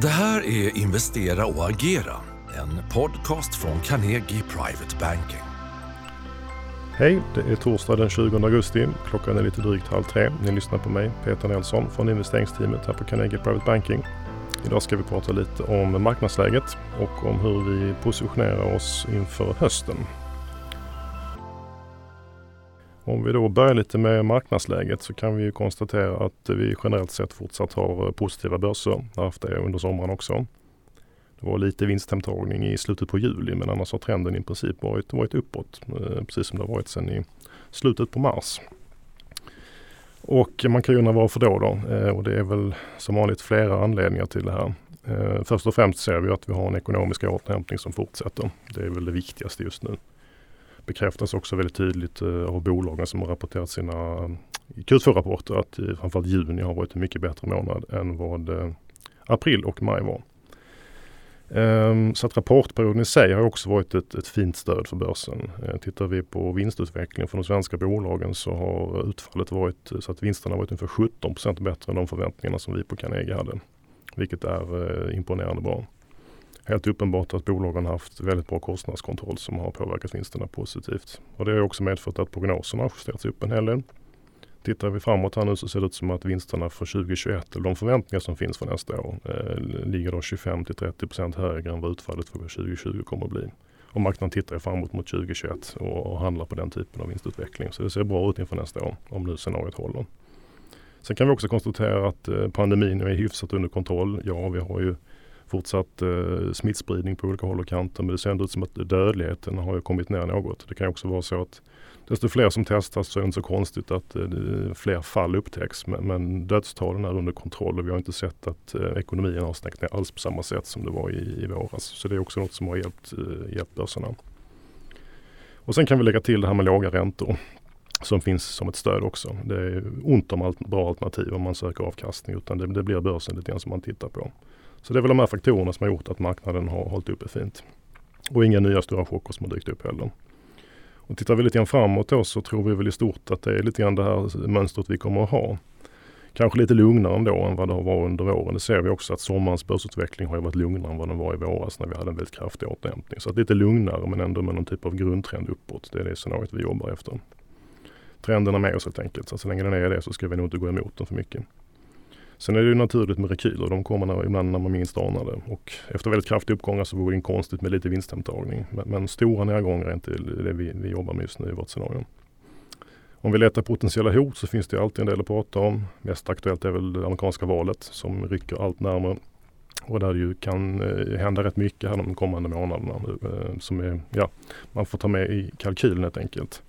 Det här är Investera och agera, en podcast från Carnegie Private Banking. Hej, det är torsdag den 20 augusti. Klockan är lite drygt halv tre. Ni lyssnar på mig, Peter Nilsson från investeringsteamet här på Carnegie Private Banking. Idag ska vi prata lite om marknadsläget och om hur vi positionerar oss inför hösten. Om vi då börjar lite med marknadsläget så kan vi konstatera att vi generellt sett fortsatt har eh, positiva börser. Har haft det under sommaren också. Det var lite vinsthemtagning i slutet på juli men annars har trenden i princip varit, varit uppåt. Eh, precis som det har varit sedan i slutet på mars. Och man kan ju undra varför då, då? Eh, och det är väl som vanligt flera anledningar till det här. Först och främst ser vi att vi har en ekonomisk återhämtning som fortsätter. Det är väl det viktigaste just nu bekräftas också väldigt tydligt eh, av bolagen som har rapporterat sina eh, Q2-rapporter att eh, framförallt juni har varit en mycket bättre månad än vad april och maj var. Ehm, så att rapportperioden i sig har också varit ett, ett fint stöd för börsen. Tittar vi på vinstutvecklingen för de svenska bolagen så har utfallet varit så att vinsterna har varit ungefär 17 bättre än de förväntningarna som vi på Carnegie hade. Vilket är imponerande bra helt uppenbart att bolagen haft väldigt bra kostnadskontroll som har påverkat vinsterna positivt. Och det har också medfört att prognoserna har justerats upp en hel del. Tittar vi framåt här nu så ser det ut som att vinsterna för 2021, eller de förväntningar som finns för nästa år, eh, ligger då 25 till 30 procent högre än vad utfallet för 2020 kommer att bli. Och marknaden tittar framåt mot 2021 och, och handlar på den typen av vinstutveckling. Så det ser bra ut inför nästa år, om nu scenariot håller. Sen kan vi också konstatera att eh, pandemin är hyfsat under kontroll. Ja, vi har ju fortsatt eh, smittspridning på olika håll och kanter. Men det ser ändå ut som att dödligheten har kommit ner något. Det kan också vara så att desto fler som testas så är det inte så konstigt att eh, fler fall upptäcks. Men, men dödstalen är under kontroll och vi har inte sett att eh, ekonomin har stängt ner alls på samma sätt som det var i, i våras. Så det är också något som har hjälpt, eh, hjälpt börserna. Och sen kan vi lägga till det här med låga räntor som finns som ett stöd också. Det är ont om allt, bra alternativ om man söker avkastning utan det, det blir börsen lite grann som man tittar på. Så det är väl de här faktorerna som har gjort att marknaden har hållit uppe fint. Och inga nya stora chocker som har dykt upp heller. Och tittar vi lite grann framåt då så tror vi väl i stort att det är lite grann det här mönstret vi kommer att ha. Kanske lite lugnare ändå än vad det har varit under våren. Det ser vi också att sommarens börsutveckling har varit lugnare än vad den var i våras när vi hade en väldigt kraftig återhämtning. Så att lite lugnare men ändå med någon typ av grundtrend uppåt. Det är det scenariot vi jobbar efter. Trenden är med oss helt enkelt. Så, så länge den är det så ska vi nog inte gå emot den för mycket. Sen är det ju naturligt med rekyler. De kommer när, ibland när man minst anar det. Och efter väldigt kraftiga uppgångar så vore det konstigt med lite vinsthemtagning. Men, men stora nedgångar är inte det vi, vi jobbar med just nu i vårt scenario. Om vi letar potentiella hot så finns det alltid en del att prata om. Mest aktuellt är väl det amerikanska valet som rycker allt närmare. Och där det ju kan eh, hända rätt mycket här de kommande månaderna. Eh, som är, ja, man får ta med i kalkylen helt enkelt.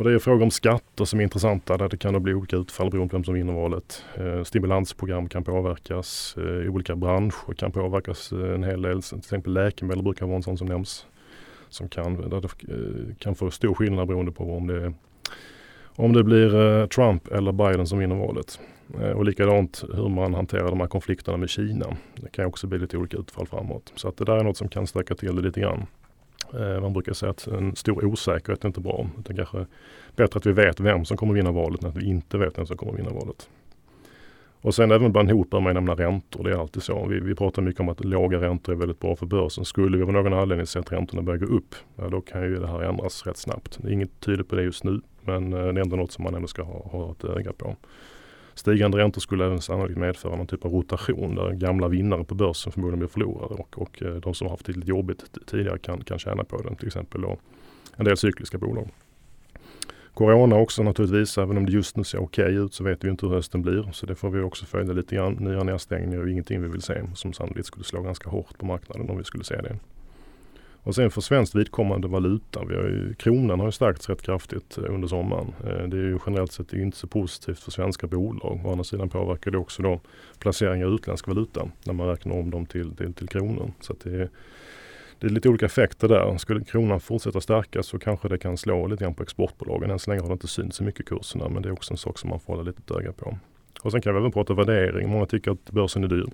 Och det är frågor om skatter som är intressanta där det kan bli olika utfall beroende på vem som vinner valet. Eh, stimulansprogram kan påverkas, eh, olika branscher kan påverkas eh, en hel del. Till exempel läkemedel brukar vara en sån som nämns. Som kan, där det, eh, kan få stor skillnad beroende på om det, om det blir eh, Trump eller Biden som vinner valet. Eh, och likadant hur man hanterar de här konflikterna med Kina. Det kan också bli lite olika utfall framåt. Så att det där är något som kan stöka till det lite grann. Eh, man brukar säga att en stor osäkerhet är inte bra. Det är kanske bättre att vi vet vem som kommer vinna valet än att vi inte vet vem som kommer vinna valet. Och sen även bland hot bör man nämna räntor. Det är alltid så. Vi, vi pratar mycket om att låga räntor är väldigt bra för börsen. Skulle vi av någon anledning se att räntorna börjar gå upp, ja, då kan ju det här ändras rätt snabbt. Det är inget tydligt på det just nu, men eh, det är ändå något som man ändå ska ha, ha ett öga på. Stigande räntor skulle även sannolikt medföra någon typ av rotation där gamla vinnare på börsen förmodligen blir förlorare och, och eh, de som har haft det lite jobbigt tidigare kan, kan tjäna på den. Till exempel då en del cykliska bolag. Corona också naturligtvis, även om det just nu ser okej okay ut så vet vi inte hur hösten blir. Så det får vi också följa lite grann. Nya nedstängningar är ingenting vi vill se som sannolikt skulle slå ganska hårt på marknaden om vi skulle se det. Och sen för svenskt vidkommande valuta. Vi har ju, kronan har ju stärkts rätt kraftigt eh, under sommaren. Eh, det är ju generellt sett inte så positivt för svenska bolag. Å andra sidan påverkar det också då placeringar i utländsk valuta när man räknar om dem till, till, till kronor. Så det är, det är lite olika effekter där. Skulle kronan fortsätta stärkas så kanske det kan slå lite grann på exportbolagen. Än så länge har det inte synts så mycket kurserna men det är också en sak som man får hålla lite öga på. Och sen kan vi även prata värdering. Många tycker att börsen är dyr.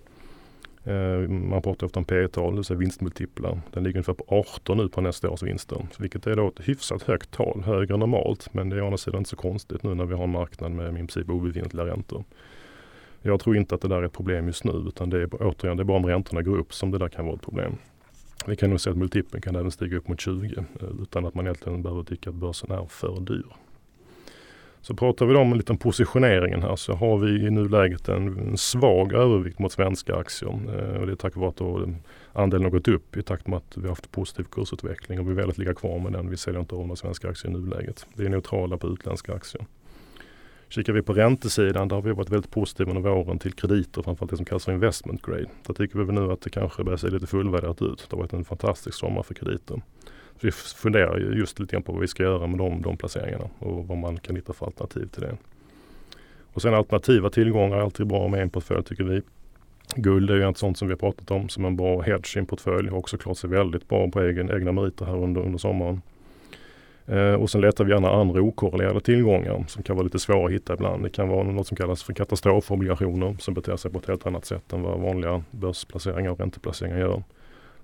Eh, man pratar ofta om P tal det vill säga vinstmultiplar. Den ligger ungefär på 18 nu på nästa års vinster. Vilket är då ett hyfsat högt tal, högre än normalt. Men det är å andra sidan inte så konstigt nu när vi har en marknad med i princip obefintliga räntor. Jag tror inte att det där är ett problem just nu utan det är återigen det är bara om räntorna går upp som det där kan vara ett problem. Vi kan nog se att multipeln kan även stiga upp mot 20 eh, utan att man egentligen behöver tycka att börsen är för dyr. Så pratar vi då om en liten positioneringen här så har vi i nuläget en, en svag övervikt mot svenska aktier. Eh, och det är tack vare att då andelen har gått upp i takt med att vi har haft positiv kursutveckling och vi väljer att ligga kvar med den. Vi säljer inte av några svenska aktier i nuläget. Vi är neutrala på utländska aktier. Kikar vi på räntesidan, där har vi varit väldigt positiva under våren till krediter, framförallt det som kallas för investment grade. Där tycker vi nu att det kanske börjar se lite fullvärderat ut. Det har varit en fantastisk sommar för krediter. Så vi funderar just lite grann på vad vi ska göra med de, de placeringarna och vad man kan hitta för alternativ till det. Och sen alternativa tillgångar är alltid bra med en portfölj tycker vi. Guld är ju ett sånt som vi har pratat om som en bra hedge i en portfölj. Har också klarat sig väldigt bra på egen, egna meriter här under, under sommaren. Eh, och sen letar vi gärna andra okorrelerade tillgångar som kan vara lite svåra att hitta ibland. Det kan vara något som kallas för katastrofobligationer som beter sig på ett helt annat sätt än vad vanliga börsplaceringar och ränteplaceringar gör.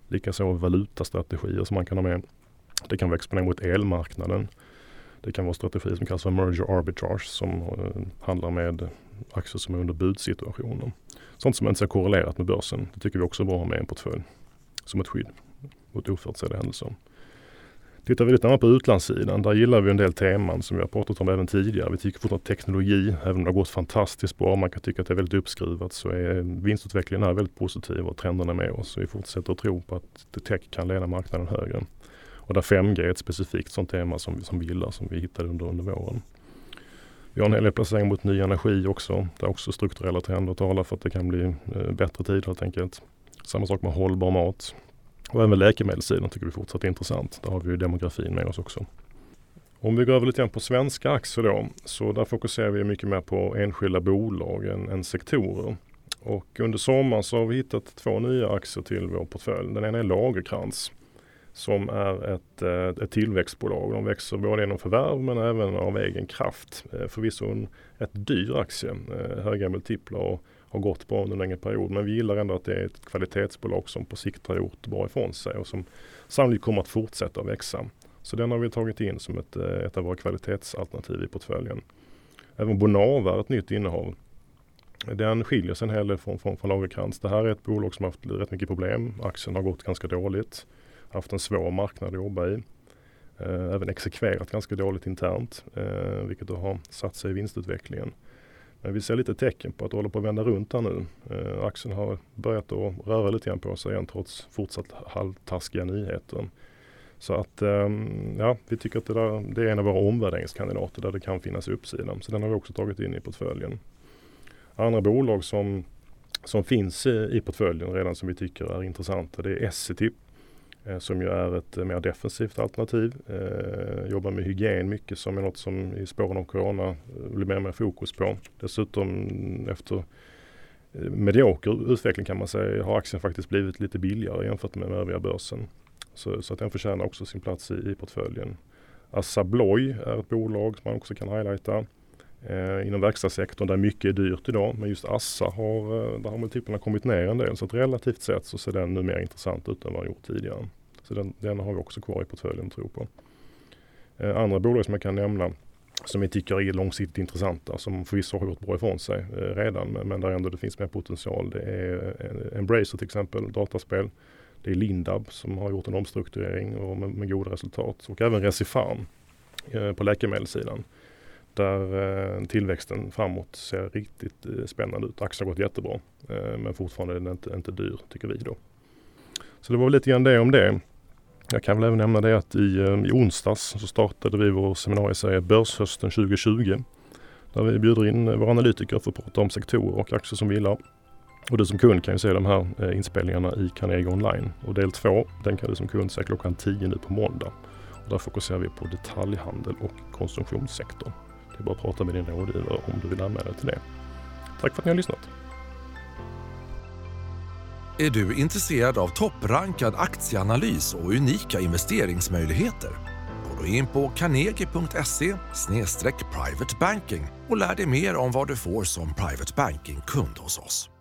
Likaså valutastrategier som man kan ha med. Det kan vara exponering mot elmarknaden. Det kan vara strategier som kallas för merger arbitrage som eh, handlar med aktier som är under budsituationer. Sånt som inte är korrelerat med börsen. Det tycker vi också är bra att ha med i en portfölj som ett skydd mot oförutsedda händelser. Tittar vi lite närmare på utlandssidan, där gillar vi en del teman som vi har pratat om även tidigare. Vi tycker fortfarande att teknologi, även om det har gått fantastiskt bra, man kan tycka att det är väldigt uppskruvat, så är vinstutvecklingen här väldigt positiv och trenderna med oss. Så vi fortsätter att tro på att tech kan leda marknaden högre. Och där 5G är ett specifikt sånt tema som, som vi gillar, som vi hittade under, under våren. Vi har en hel del placering mot ny energi också. Där också strukturella trender talar för att det kan bli eh, bättre tider helt enkelt. Samma sak med hållbar mat. Och även läkemedelssidan tycker vi fortsatt är intressant. Där har vi ju demografin med oss också. Om vi går över lite grann på svenska aktier då, så där fokuserar vi mycket mer på enskilda bolag än, än sektorer. Och under sommaren så har vi hittat två nya aktier till vår portfölj. Den ena är Lagerkrans som är ett, eh, ett tillväxtbolag. De växer både genom förvärv men även av egen kraft. Eh, förvisso en rätt dyr aktie, eh, höga multiplar och har gått bra under en längre period. Men vi gillar ändå att det är ett kvalitetsbolag som på sikt har gjort bra ifrån sig och som sannolikt kommer att fortsätta växa. Så den har vi tagit in som ett, ett av våra kvalitetsalternativ i portföljen. Även Bonava är ett nytt innehav. Den skiljer sig en hel del från, från, från Lagercrantz. Det här är ett bolag som har haft rätt mycket problem. Aktien har gått ganska dåligt haft en svår marknad att jobba i. Eh, även exekverat ganska dåligt internt, eh, vilket då har satt sig i vinstutvecklingen. Men vi ser lite tecken på att det håller på att vända runt här nu. Eh, aktien har börjat att röra lite grann på sig igen trots fortsatt halvtaskiga nyheter. Så att ehm, ja, vi tycker att det, där, det är en av våra omvärderingskandidater där det kan finnas uppsida. Så den har vi också tagit in i portföljen. Andra bolag som, som finns i, i portföljen redan som vi tycker är intressanta det är Essity Eh, som ju är ett eh, mer defensivt alternativ. Eh, jobbar med hygien mycket som är något som i spåren av Corona eh, blir mer och mer fokus på. Dessutom mm, efter medioker utveckling kan man säga har aktien faktiskt blivit lite billigare jämfört med den övriga börsen. Så, så att den förtjänar också sin plats i, i portföljen. Assa Abloy är ett bolag som man också kan highlighta. Eh, inom verkstadssektorn där mycket är dyrt idag. Men just Assa har, eh, där har multiplarna kommit ner en del. Så att relativt sett så ser den nu mer intressant ut än vad den gjort tidigare. Så den, den har vi också kvar i portföljen tror på. Eh, andra bolag som jag kan nämna som vi tycker är långsiktigt intressanta som förvisso har gjort bra ifrån sig eh, redan men, men där ändå det finns mer potential. Det är eh, Embracer till exempel, dataspel. Det är Lindab som har gjort en omstrukturering och med, med goda resultat och även Recipharm eh, på läkemedelssidan där eh, tillväxten framåt ser riktigt eh, spännande ut. Aktien har gått jättebra eh, men fortfarande är den inte, inte dyr tycker vi då. Så det var lite grann det om det. Jag kan väl även nämna det att i, i onsdags så startade vi vår seminarieserie Börshösten 2020. Där vi bjuder in våra analytiker för att prata om sektorer och aktier som vi gillar. Och du som kund kan ju se de här inspelningarna i Carnegie online. Och del två, den kan du som kund se klockan 10 nu på måndag. Och där fokuserar vi på detaljhandel och konsumtionssektorn. Det är bara att prata med din rådgivare om du vill anmäla dig till det. Tack för att ni har lyssnat. Är du intresserad av topprankad aktieanalys och unika investeringsmöjligheter? Gå då in på carnegie.se privatebanking och lär dig mer om vad du får som private banking-kund hos oss.